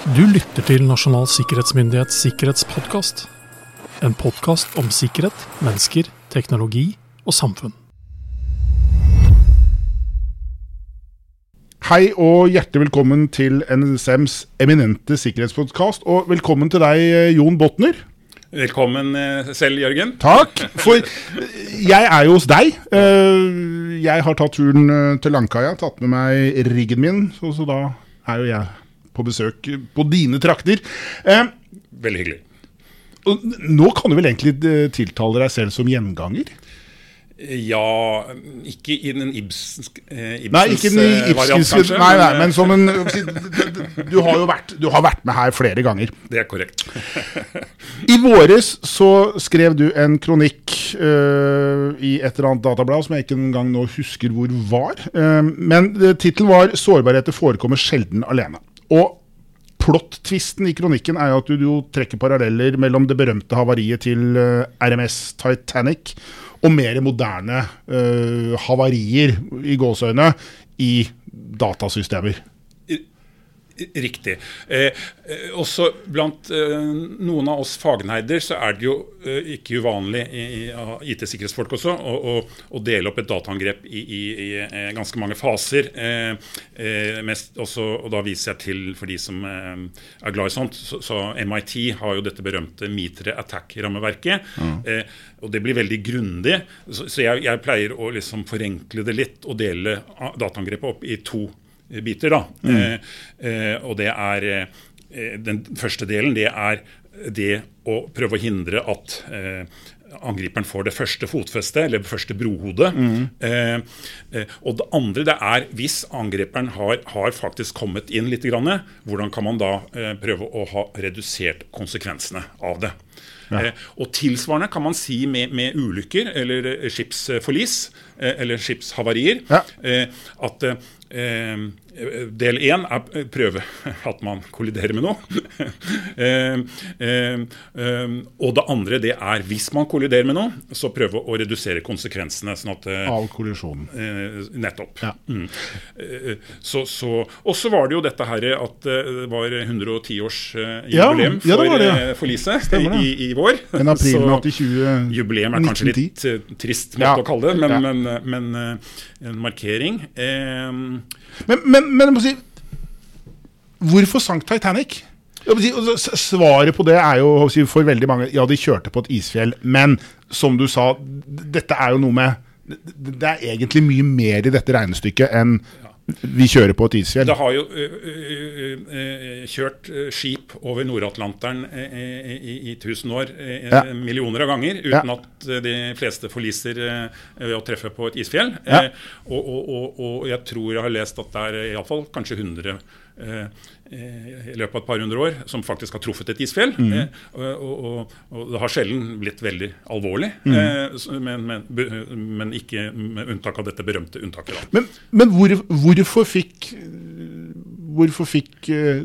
Du lytter til Nasjonal sikkerhetsmyndighets sikkerhetspodkast. En podkast om sikkerhet, mennesker, teknologi og samfunn. Hei og hjertelig velkommen til NSMs eminente sikkerhetspodkast. Og velkommen til deg, Jon Botner. Velkommen eh, selv, Jørgen. Takk. For jeg er jo hos deg. Eh, Jeg har tatt turen eh, til Langkaia, tatt med meg riggen min, så, så da er jo jeg på besøk på dine trakter. Eh, Veldig hyggelig. Nå kan du vel egentlig eh, tiltale deg selv som gjenganger? Ja, ikke i den Ibsens, eh, Ibsens Nei, ikke den eh, variant, kanskje. Nei, nei, eh, men som en Du har jo vært, du har vært med her flere ganger. Det er korrekt. I våres så skrev du en kronikk uh, i et eller annet datablad som jeg ikke engang nå husker hvor var. Uh, men tittelen var 'Sårbarheter forekommer sjelden alene'. Og plott-tvisten i kronikken er at du, du, trekker paralleller mellom det berømte havariet til uh, RMS Titanic og mer moderne uh, havarier i gåseøyne i datasystemer. Riktig. Eh, eh, også blant eh, noen av oss fagneider så er det jo eh, ikke uvanlig av IT-sikkerhetsfolk også å, å, å dele opp et dataangrep i, i, i eh, ganske mange faser. Eh, mest også, og da viser jeg til, for de som er glad i sånt, så, så MIT har jo dette berømte Mitre Attack-rammeverket. Eh, og det blir veldig grundig. Så, så jeg, jeg pleier å liksom forenkle det litt og dele dataangrepet opp i to biter. da. Mm. eh, og det er eh, Den første delen det er det å prøve å hindre at eh, angriperen får det første fotfestet, eller det første brohodet. Eh, eh, og det andre det er hvis angriperen har, har faktisk kommet inn litt, grann, hvordan kan man da eh, prøve å ha redusert konsekvensene av det. Eh, og tilsvarende kan man si med, med ulykker eller eh, skipsforlis eh, eller skipshavarier Ja. eh, at eh, Del én er prøve at man kolliderer med noe. eh, eh, eh, og det andre det er hvis man kolliderer med noe, så prøve å redusere konsekvensene. sånn at eh, Av kollisjonen. Eh, nettopp. Ja. Mm. Eh, så, så, og så var det jo dette her at eh, det var 110-årsjubileum Ja, for, ja. eh, i, i vår. En april Så med 80 Jubileum er kanskje litt eh, trist måte å kalle det, men, men, eh, men eh, en markering. Eh, Men, men, men si Hvorfor sank Titanic? Altså, svaret på det er jo for veldig mange Ja, de kjørte på et isfjell, men som du sa, dette er jo noe med Det det er egentlig mye mer i dette regnestykket enn vi kjører på et isfjell. Det har jo ø, ø, ø, kjørt skip over Nord-Atlanteren i, tusen år Ja. millioner av ganger Ja. uten at de fleste forliser ved å treffe på et isfjell. Ja. Eh, og, og, og, og jeg tror jeg har lest at det er iallfall kanskje 100 eh, eh, i løpet av et par hundre år som faktisk har truffet et isfjell. Mhm. Eh, og, og, og, det har sjelden blitt veldig alvorlig, eh, men, men, men ikke med unntak av dette berømte unntaket. da. Men, men hvor, hvorfor fikk Hvorfor fikk eh,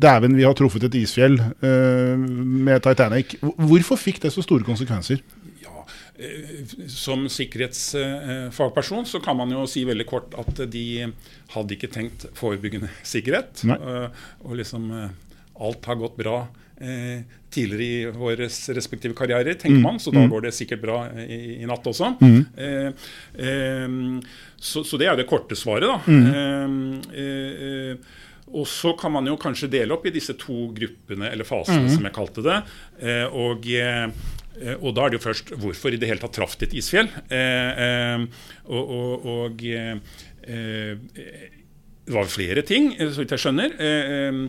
Dæven, vi har truffet et isfjell eh, med Titanic. Hvorfor fikk det så store konsekvenser? Som sikkerhetsfagperson så kan man jo si veldig kort at de hadde ikke tenkt forebyggende sikkerhet. Eh, Og liksom eh, alt har gått bra eh, tidligere i våre respektive karrierer, tenker man. Så da går det sikkert bra i, i natt også. Eh, eh, så, så det er det korte svaret, da. Mm. eh, og så kan man jo kanskje dele opp i disse to gruppene, eller fasene, som jeg kalte det. Og, og da er det jo først hvorfor i det hele tatt traff det et isfjell. Eh, eh, og og, og eh, eh, det var flere ting, eh, så vidt jeg skjønner. Eh,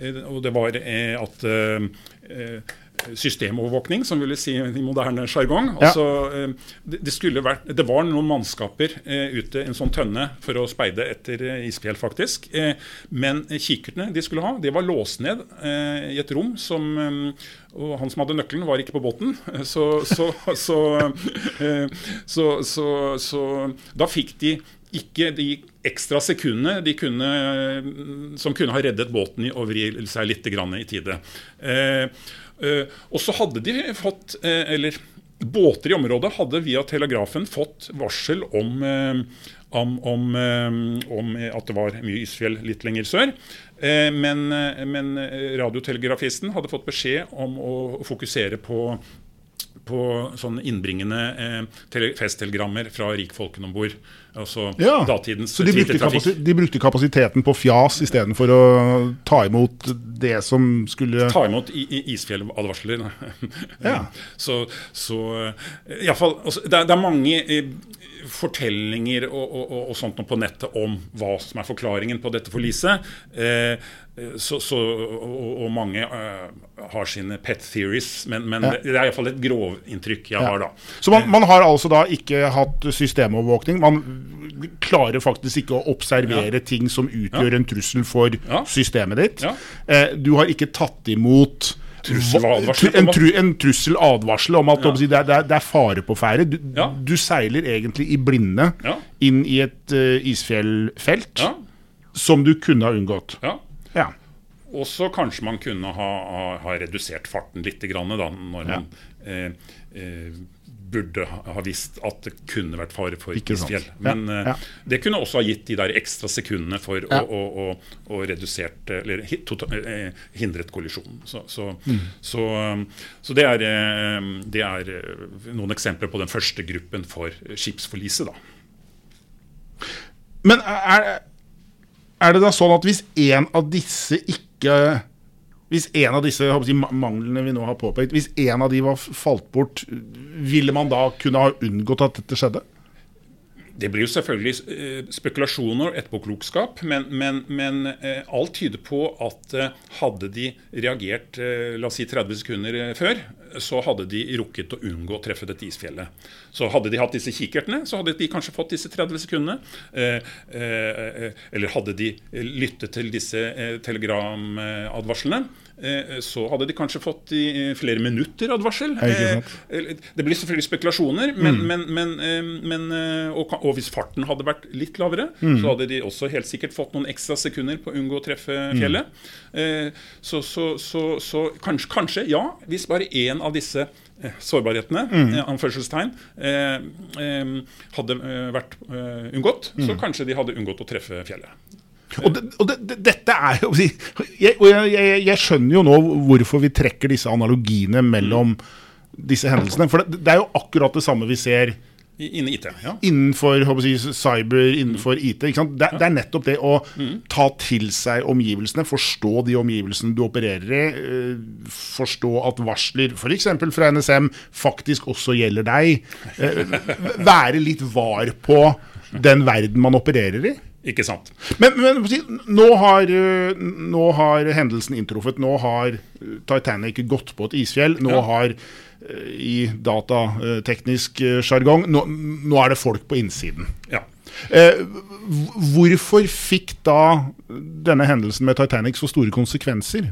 eh, og det var eh, at eh, eh, Systemovervåkning, som vil si i moderne sjargong. Ja. Altså, eh, det, det, vært, det var noen mannskaper eh, ute i en sånn tønne for å speide etter eh, isfjell, faktisk. Men kikkertene de skulle ha, de var låst ned i et rom som Og han som hadde nøkkelen, var ikke på båten. Så, så, så, så, så, så da fikk de ikke de ekstra sekundene de kunne, som kunne ha reddet båten i å vri seg litt grann i tide. Eh, og så hadde de fått, eh, eller båter i området hadde via telegrafen fått varsel om, eh, om, om, om, at det var mye isfjell litt lenger sør. Men, men radiotelegrafisten hadde fått beskjed om å fokusere på på sånne innbringende eh, festtelegrammer fra rikfolkene om bord. Altså ja, datidens Så de brukte, de brukte, kapasiteten på fjas istedenfor å ta imot det som skulle Ta imot isfjelladvarsler. ja. Så, så eh, iallfall altså, det, det er mange eh, fortellinger og, og, og, sånt på nettet om hva som er forklaringen på dette forliset. Eh, så, så, og, og, mange uh, har sine pet theories, men, men ja. det er iallfall et grovinntrykk jeg ja. har da. Så man, man, har altså da ikke hatt systemovervåkning? Man klarer faktisk ikke å observere ja. ting som utgjør en trussel for systemet ditt? Eh, du har ikke tatt imot en, tru, en trusseladvarsel om at ja. det, er, det, er, fare på ferde. Du, ja. du, seiler egentlig i blinde ja. inn i et uh, isfjellfelt som du kunne ha unngått. Ja. Og så kanskje man kunne ha, ha, ha redusert farten litt grann, da, når man eh, eh, burde ha visst at det kunne vært fare for isfjell. Men ja, ja. Uh, det kunne også ha gitt de der ekstra sekundene for ja. å, å, å, å redusert Eller uh, hindret kollisjonen. Så, så, mm. så, um, så det, er, det, er, noen eksempler på den første gruppen for skipsforliset, da. Men er, er det da sånn at hvis en av disse ikke hvis en av disse si, manglene vi nå har påpekt, hvis en av de var falt bort, ville man da kunne ha unngått at dette skjedde? Det blir jo selvfølgelig eh, spekulasjoner og etterpåklokskap, men, men, men eh, alt tyder på at eh, hadde de reagert la oss si 30 sekunder før, så hadde de rukket å unngå å treffe dette isfjellet. Så hadde de hatt disse kikkertene, så hadde de kanskje fått disse 30 sekundene. Eller hadde de lyttet til disse telegramadvarslene, Eh, så hadde de kanskje fått i flere minutter advarsel. Eh, det blir selvfølgelig spekulasjoner, men, mm. men, men, eh, men og, og, hvis farten hadde vært litt lavere, mm. så hadde de også helt sikkert fått noen ekstra sekunder på å unngå å treffe fjellet. Mm. Så, så, så, så kanskje, kanskje, ja, hvis bare én av disse sårbarhetene, mm. anførselstegn, eh, eh, hadde vært eh, unngått, mm. så kanskje de hadde unngått å treffe fjellet. Og, det, og det, dette er jo jeg, jeg, jeg, skjønner jo nå hvorfor vi trekker disse analogiene mellom disse hendelsene. For det, det er jo akkurat det samme vi ser Innen IT, ja. Innenfor jeg, cyber, innenfor mm. IT. Det, det, er nettopp det å mm. ta til seg omgivelsene, forstå de omgivelsene du opererer i. Eh, forstå at varsler, f.eks. fra NSM, faktisk også gjelder deg. Eh, være litt var på den verden man opererer i. Ikke sant. Men, men nå, har, eh, nå, har, hendelsen inntruffet. Nå har eh, Titanic gått på et isfjell. Nå ja. har eh, i datateknisk sjargong nå, nå, er det folk på innsiden. Ja. Eh, hvorfor fikk da denne hendelsen med Titanic så store konsekvenser?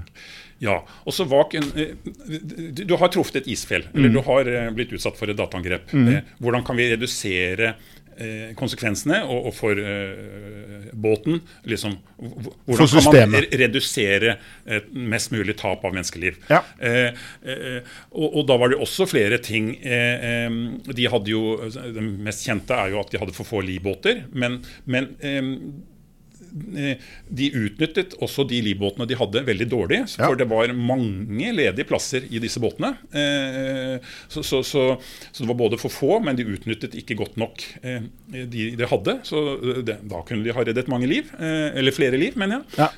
Ja, og så var Du har truffet et isfjell, mm. eller du har blitt utsatt for et dataangrep. Mm. Hvordan kan vi redusere konsekvensene, og, og for uh, båten. Liksom, hvordan kan man redusere et mest mulig tap av menneskeliv? Ja. Uh, uh, og, og, da var det også flere ting. de hadde jo, Det mest kjente er jo at de hadde for få livbåter. Men, men Eh, de utnyttet også de livbåtene de hadde, veldig dårlig. For ja. det var mange ledige plasser i disse båtene. Eh, så, så, så, så, det var både for få, men de utnyttet ikke godt nok eh, de de hadde. Så det, da kunne de ha reddet mange liv. Eller flere liv, mener jeg. Ja.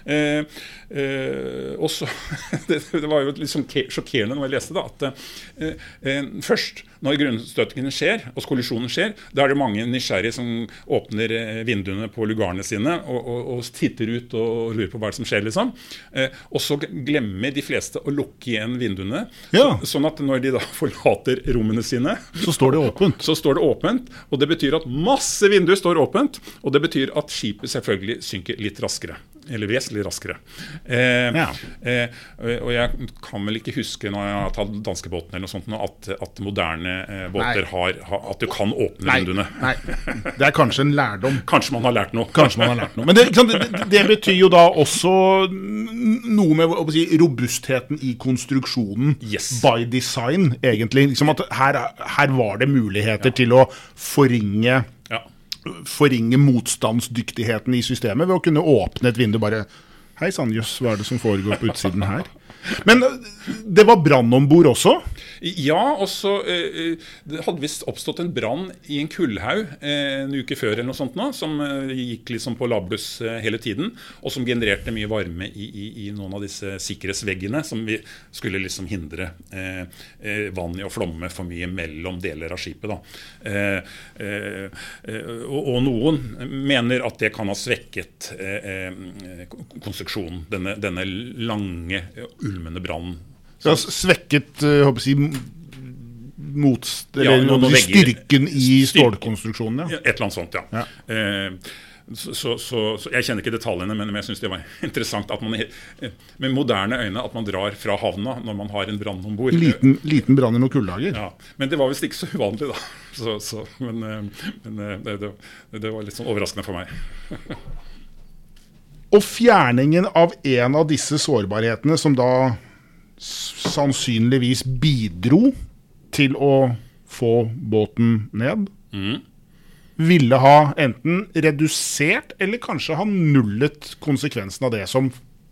Og så det, det, var jo litt sånn sjokkerende når jeg leste det, at først når grunnstøtingene skjer, og kollisjonen skjer, da er det mange nysgjerrige som åpner eh, vinduene på lugarene sine og, og, og titter ut og lurer på hva som skjer. liksom. Eh, og så glemmer de fleste å lukke igjen vinduene. Ja. Så, sånn at når de da forlater rommene sine Så står det åpent. Så står det åpent, Og det betyr at masse vinduer står åpent. Og det betyr at skipet selvfølgelig synker litt raskere eller vesentlig raskere. Eh, ja. eh, og jeg kan vel ikke huske når jeg har tatt danskebåten eller noe sånt, at, at moderne eh, båter har, har, At du kan åpne nei, vinduene. Nei. Det er kanskje en lærdom. Kanskje man har lært noe. Kanskje man har lært noe. Men det, det, det betyr jo da også noe med si, robustheten i konstruksjonen yes. by design, egentlig. Liksom at her, her var det muligheter ja. til å forringe forringe motstandsdyktigheten i systemet ved å kunne åpne et vindu bare Hei sann, jøss, hva er det som foregår på utsiden her? Men eh, det var brann om bord også? Ja, og så eh, Det hadde visst oppstått en brann i en kullhaug eh, en uke før eller noe sånt nå, som eh, gikk liksom på labbluss eh, hele tiden, og som genererte mye varme i, i, i, noen av disse sikkerhetsveggene som vi skulle liksom hindre eh, eh vann i å flomme for mye mellom deler av skipet. Og, og, noen mener at det kan ha svekket konstruksjonen, denne, denne lange, ulmende brann. Ja, svekket uh, håper jeg, mot, ja, styrken i stålkonstruksjonen? Ja. Et eller annet sånt, ja. Eh, så, så, så, så, Jeg kjenner ikke detaljene, men, men jeg syns det var interessant at man med moderne øyne at man drar fra havna når man har en brann om bord. Liten, liten brann i noen kulldager. Ja, men det var visst ikke så uvanlig, da. men, eh, men eh, det, det, det, var litt sånn overraskende for meg. Og fjerningen av en av disse sårbarhetene, som da sannsynligvis bidro til å få båten ned, mm. ville ha enten redusert eller kanskje ha nullet konsekvensen av det som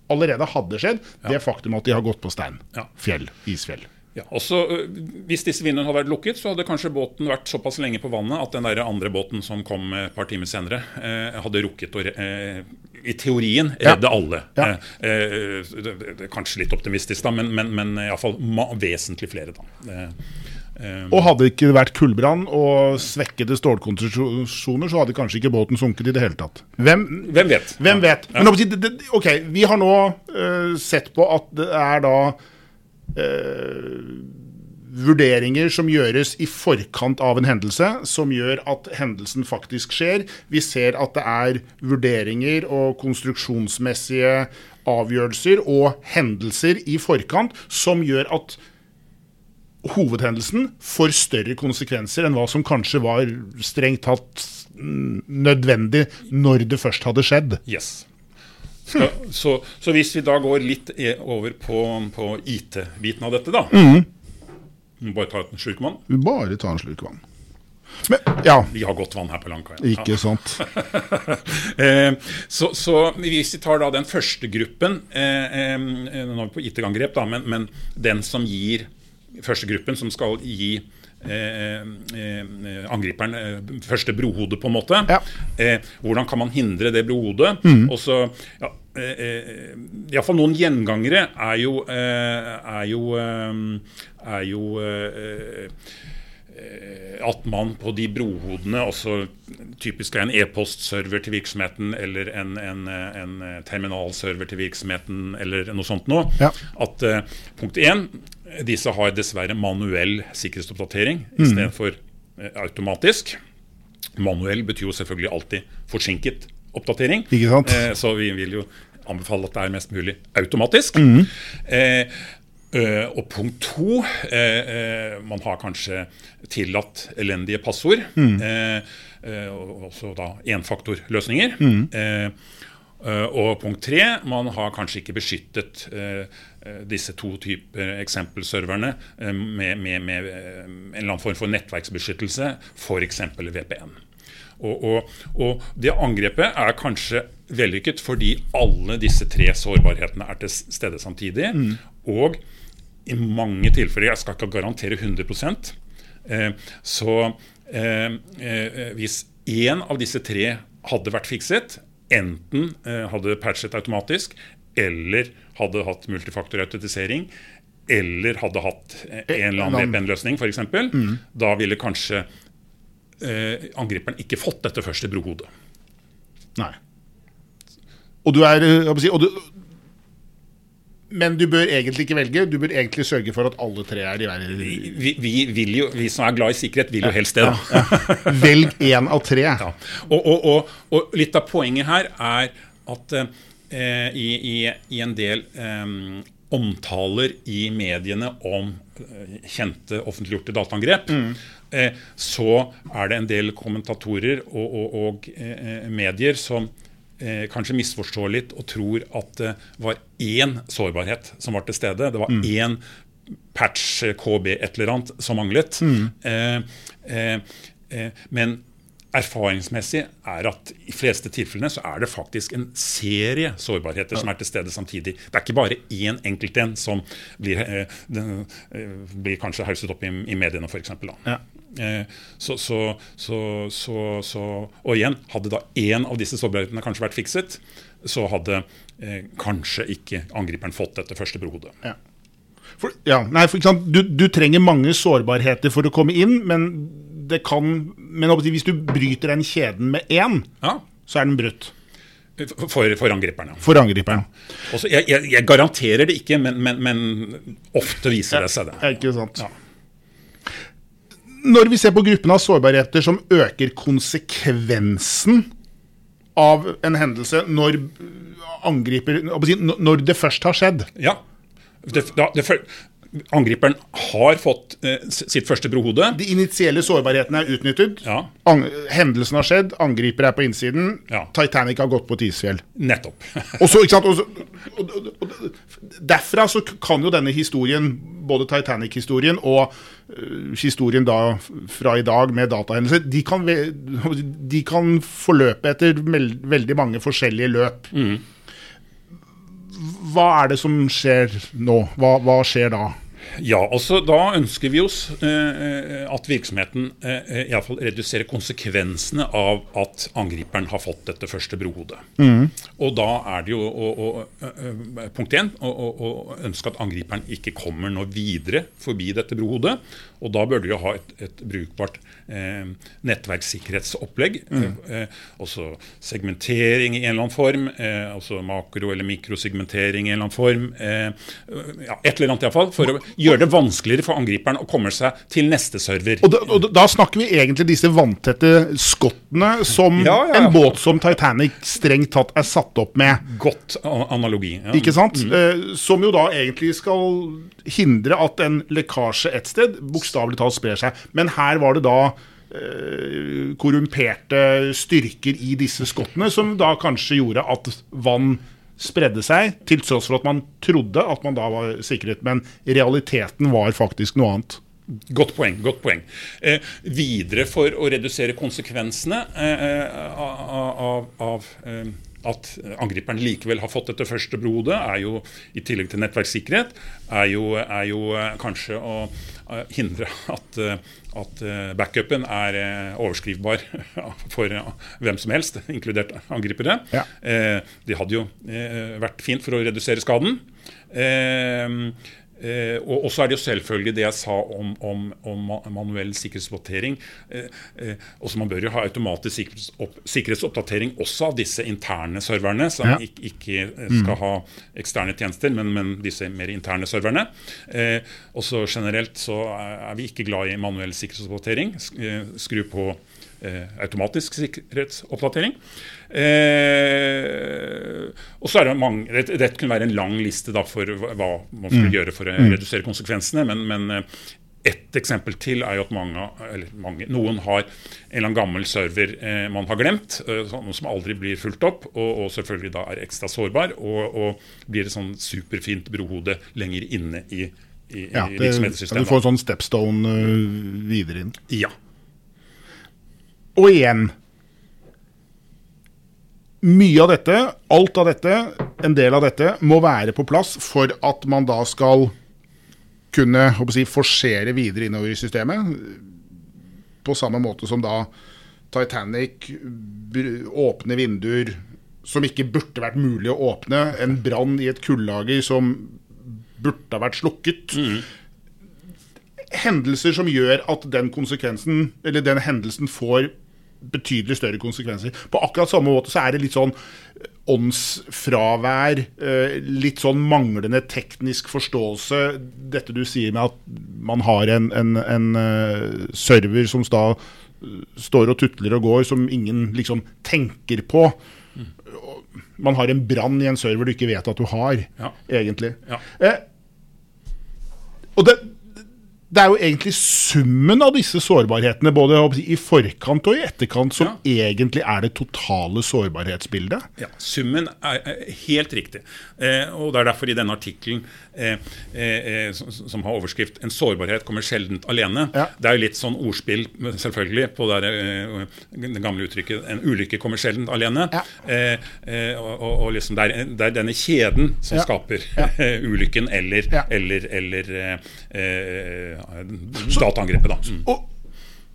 allerede hadde skjedd. Ja. Det faktum at de har gått på stein. Ja. Fjell. Isfjell. Ja, også, hvis disse vinduene hadde vært lukket, så hadde kanskje båten vært såpass lenge på vannet at den der andre båten som kom et par timer senere, eh, hadde rukket å eh, i teorien redde ja. alle. Ja. Eh, det, det, kanskje litt optimistisk, da, men, men, men iallfall vesentlig flere. da. Um, og hadde det ikke vært kullbrann og svekkede stålkonstruksjoner, så hadde kanskje ikke båten sunket i det hele tatt. Hvem, hvem vet? Hvem vet? Men ok, vi har nå uh, sett på at det er da uh, vurderinger som gjøres i forkant av en hendelse, som gjør at hendelsen faktisk skjer. Vi ser at det er vurderinger og konstruksjonsmessige avgjørelser og hendelser i forkant som gjør at hovedhendelsen får større konsekvenser enn hva som kanskje var strengt tatt nødvendig når det først hadde skjedd. Yes. Så, så, så hvis vi da går litt over på, på IT-biten av dette, da. Mm. Bare ta en slurk vann? Bare ta en slurk vann. Men, ja. Vi har godt vann her på Langkaia. Ikke ja. sant. eh, så, så, hvis vi tar da den første gruppen eh, eh, Nå er vi på IT-angrep, da, men, men, den som gir første gruppen, som skal gi angriperen eh, første brohodet, på en måte. Ja. hvordan kan man hindre det brohodet? Mm. Og så ja, eh, Iallfall noen gjengangere er jo, er jo er jo eh, at man på de brohodene, også typisk er en e-postserver til virksomheten eller en, en, en, terminalserver til virksomheten eller noe sånt noe, ja. at punkt én disse har dessverre manuell sikkerhetsoppdatering mm. istedenfor uh, automatisk. Manuell betyr jo selvfølgelig alltid forsinket oppdatering. Eh, så vi vil jo anbefale at det er mest mulig automatisk. Mm. Eh, Uh, og punkt to uh, uh, Man har kanskje tillatt elendige passord. Mm. og også da enfaktorløsninger. Mm. Og punkt tre Man har kanskje ikke beskyttet disse to typer eksempelserverne med, med, med, en eller annen form for nettverksbeskyttelse, f.eks. VPN. Og, og, og, det angrepet er kanskje vellykket fordi alle disse tre sårbarhetene er til stede samtidig. Mm. Og i mange tilfeller, jeg skal ikke garantere 100 eh, så eh, eh, hvis én av disse tre hadde vært fikset, enten eh, hadde patchet automatisk, eller hadde hatt multifaktorautentisering, eller hadde hatt eh, en eller annen VPN-løsning, f.eks., mm. da ville kanskje eh, angriperen ikke fått dette første brohodet. Nei. Og du er, og du, men du bør egentlig ikke velge, du bør egentlig sørge for at alle tre er de verden. Vi, vi, vi, som er glad i sikkerhet, vil jo helst det. Ja, ja. Velg én av tre. Ja. Og, og, og, og, litt av poenget her er at eh, i, i, i, en del eh, omtaler i mediene om eh, kjente offentliggjorte dataangrep, mm. eh, så er det en del kommentatorer og, og eh, medier som eh, kanskje misforstår litt og tror at det var én sårbarhet som var til stede. Det var mm. én patch KB et eller annet som manglet. Mm. Eh, eh, eh men erfaringsmessig er at i fleste tilfellene så er det faktisk en serie sårbarheter ja. som er til stede samtidig. Det er ikke bare én enkelt en som blir, eh, den, eh, blir kanskje hauset opp i, i mediene, f.eks. Ja. Eh, så, så, så, så, og igjen, hadde da én av disse sårbarhetene kanskje vært fikset, så hadde eh, kanskje ikke angriperen fått dette første brohodet. Ja. For, ja, nei, for, du, du trenger mange sårbarheter for å komme inn, men det kan Men hvis du bryter den kjeden med én, ja. så er den brutt. For, for angriperen, For angriperen. Også, jeg, jeg, jeg, garanterer det ikke, men, men, men ofte viser det seg det. Ja, ikke sant. Ja. Når vi ser på gruppen av sårbarheter som øker konsekvensen av en hendelse når angriper Når det først har skjedd Ja. Det, da, det, Angriperen har fått eh, sitt første brohode. De initielle sårbarhetene er utnyttet. Ja. hendelsen har skjedd, angriper er på innsiden. Ja. Titanic har gått på et isfjell. Nettopp. og så, ikke sant? Og, og, og, derfra så kan jo denne historien, både Titanic-historien og uh, historien da fra i dag med datahendelser, de kan, de kan forløpe etter veldig mange forskjellige løp. Mm hva er det som skjer nå? Hva, hva skjer da? Ja, altså Da ønsker vi oss eh, at virksomheten eh, iallfall reduserer konsekvensene av at angriperen har fått dette første brohodet. Mm. Og da er det jo å, å, å, punkt én å ønske at angriperen ikke kommer noe videre forbi dette brohodet. Og da bør du jo ha et, et brukbart eh, nettverkssikkerhetsopplegg. Mm. Eh, eh, også segmentering i en eller annen form. Eh, også makro- eller mikrosegmentering i en eller annen form. Eh, ja, et eller annet iallfall. For å gjøre det vanskeligere for angriperen å komme seg til neste server. Og da, og da snakker vi egentlig disse vanntette skottene som ja, ja, en båt som Titanic strengt tatt er satt opp med. Godt analogi. Ikke sant? Mm. Eh, som jo da egentlig skal hindre at en lekkasje et sted bokstavelig talt sprer seg. Men her var det da eh, korrumperte styrker i disse skottene som da kanskje gjorde at vann spredde seg, til tross for at man trodde at man da var sikret. Men realiteten var faktisk noe annet. Godt poeng. godt poeng. Eh, videre for å redusere konsekvensene eh, eh av, av, eh, at angriperen likevel har fått dette første blodet, er jo, i tillegg til nettverkssikkerhet, er jo, er jo eh, kanskje å hindre at, eh, at eh, backupen er overskrivbar for hvem som helst, inkludert angripere. Ja. Det hadde jo vært fint for å redusere skaden. Eh, og så er det jo selvfølgelig det jeg sa om, om, om manuell sikkerhetsoppdatering. Eh, eh, også Man bør jo ha automatisk sikkerhetsopp, sikkerhetsoppdatering også av disse interne serverne, som ja. ikke, ikke, eh, skal mm. ha eksterne tjenester, men, men disse mer interne serverne. Eh, også generelt så er vi ikke glad i manuell sikkerhetsoppdatering. Eh, skru på automatisk sikkerhetsoppdatering. Eh, og så er det mange, det, det, kunne være en lang liste da, for hva man skulle mm. gjøre for å mm. redusere konsekvensene. Men, men eh, ett eksempel til er jo at mange, mange, noen har en eller annen gammel server eh, man har glemt, eh, som aldri blir fulgt opp, og, og, selvfølgelig da er ekstra sårbar. Og, og blir et sånn superfint brohode lenger inne i, i, ja, i virksomhetssystemet. Du får en sånn stepstone uh, videre inn. Ja. Og igjen mye av dette, alt av dette, en del av dette, må være på plass for at man da skal kunne si, forsere videre innover i systemet. På samme måte som da Titanic åpner vinduer som ikke burde vært mulig å åpne. En brann i et kullager som burde ha vært slukket. Mm. Hendelser som gjør at den konsekvensen, eller den hendelsen får betydelig større konsekvenser. På akkurat samme måte så er det litt sånn eh, åndsfravær, eh, litt sånn manglende teknisk forståelse. Dette du sier med at man har en, en, en eh, server som da står og tutler og går, som ingen liksom tenker på. Man har en brann i en server du ikke vet at du har, ja. egentlig. Ja. Eh, og det, det er jo egentlig summen av disse sårbarhetene, både i forkant og i etterkant, som ja. egentlig er det totale sårbarhetsbildet. Ja, Summen er, helt riktig. Eh, og Det er derfor i denne artikkelen eh, eh, som, som, har overskrift 'En sårbarhet kommer sjelden alene'. Ja. Det er jo litt sånn ordspill selvfølgelig på det, eh, det gamle uttrykket 'en ulykke kommer sjelden alene'. Ja. Eh, eh, og, og, liksom det, er, det, er, denne kjeden som skaper ulykken eller, eller, eller dataangrepet. da. Mm. Og,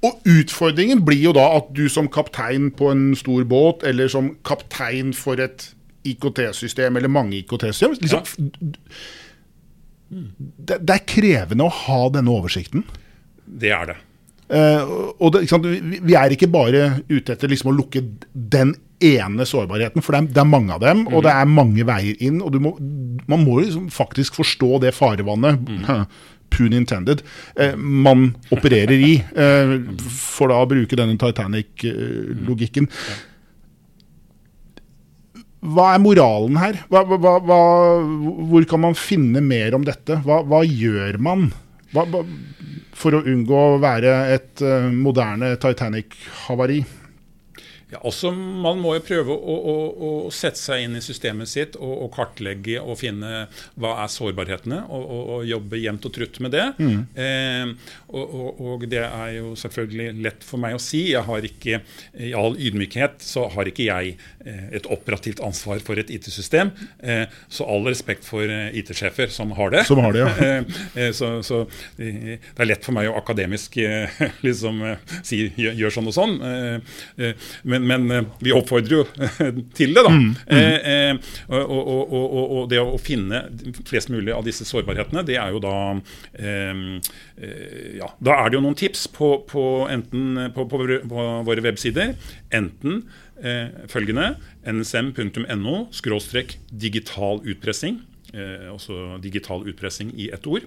og, utfordringen blir jo da at du som kaptein på en stor båt, eller som kaptein for et IKT-system, eller mange IKT-system liksom, ja. det, det, er krevende å ha denne oversikten. Det er det. Uh, og det, vi, vi, er ikke bare ute etter liksom å lukke den ene sårbarheten, for det er, det er mange av dem, mm. og det er mange veier inn. og må, Man må liksom faktisk forstå det farevannet. Mm. pun intended, eh, man opererer i. Eh, for da å bruke denne Titanic-logikken. Hva er moralen her? Hva, hva, hva, hvor kan man finne mer om dette? Hva, gjør man for å unngå å være et uh, moderne Titanic-havari? Ja, også Man må jo prøve å, å, å, sette seg inn i systemet sitt og, og, kartlegge og finne hva er sårbarhetene, og, og jobbe jevnt og trutt med det. Mm. Eh, og, det er jo selvfølgelig lett for meg å si. Jeg har ikke, I all ydmykhet så har ikke jeg eh, et operativt ansvar for et IT-system. Eh, så all respekt for eh, IT-sjefer som har det. Som har det, ja. Eh, så, så, det er lett for meg å akademisk liksom si gjør, gjør sånn og sånn. men men, men, eh, vi oppfordrer jo til det, da. Mm, mm. Eh, eh, og, og, og, og, det å finne flest mulig av disse sårbarhetene, det er jo da eh, eh Ja, da er det jo noen tips på, på enten på, på, på, våre websider. Enten eh, følgende nsm.no skråstrek digital utpressing. også digital utpressing i ett ord.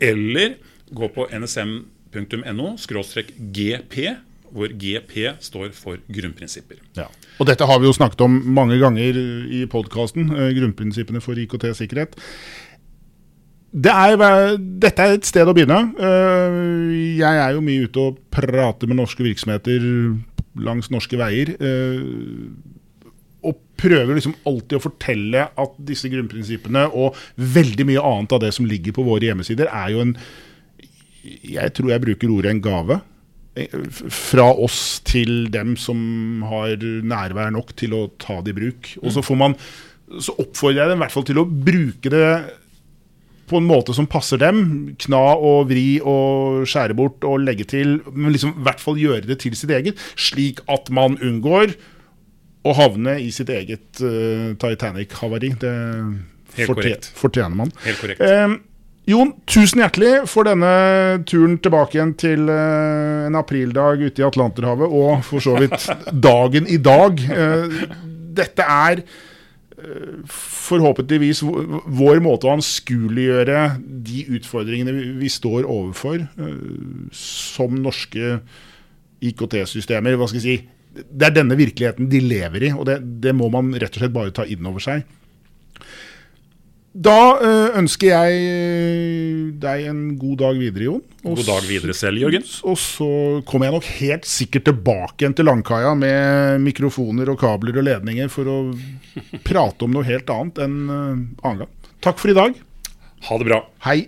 Eller gå på nsm.no skråstrek gp hvor GP står for grunnprinsipper. Ja. Og Dette har vi jo snakket om mange ganger i podkasten, eh, grunnprinsippene for IKT-sikkerhet. Det er, dette er et sted å begynne. Eh, jeg er jo mye ute og prater med norske virksomheter langs norske veier. Eh, og prøver liksom alltid å fortelle at disse grunnprinsippene og veldig mye annet av det som ligger på våre hjemmesider, er jo en Jeg tror jeg bruker ordet en gave fra oss til dem som har nærvær nok til å ta det i bruk. Og så, får man, så oppfordrer jeg dem i hvert fall til å bruke det på en måte som passer dem. Kna og vri og skjære bort og legge til. Men liksom i hvert fall gjøre det til sitt eget, slik at man unngår å havne i sitt eget uh, Titanic-havari. Det fortjener, man. Helt korrekt. Uh, Jon, tusen hjertelig for denne turen tilbake igjen til uh, en aprildag ute i Atlanterhavet, og for så vidt dagen i dag. Uh, dette er uh, forhåpentligvis vår måte å anskueliggjøre de utfordringene vi, vi står overfor som norske IKT-systemer. hva skal jeg si, Det er denne virkeligheten de lever i, og det, det må man rett og slett bare ta inn over seg. Da uh, ønsker jeg eh, deg en god dag videre, Jon. Også, god dag videre selv, Jørgen. Og så kommer jeg nok helt sikkert tilbake igjen til Langkaia med mikrofoner og kabler og ledninger for å prate om noe helt annet enn uh, annen gang. Takk for i dag. Ha det bra. Hei.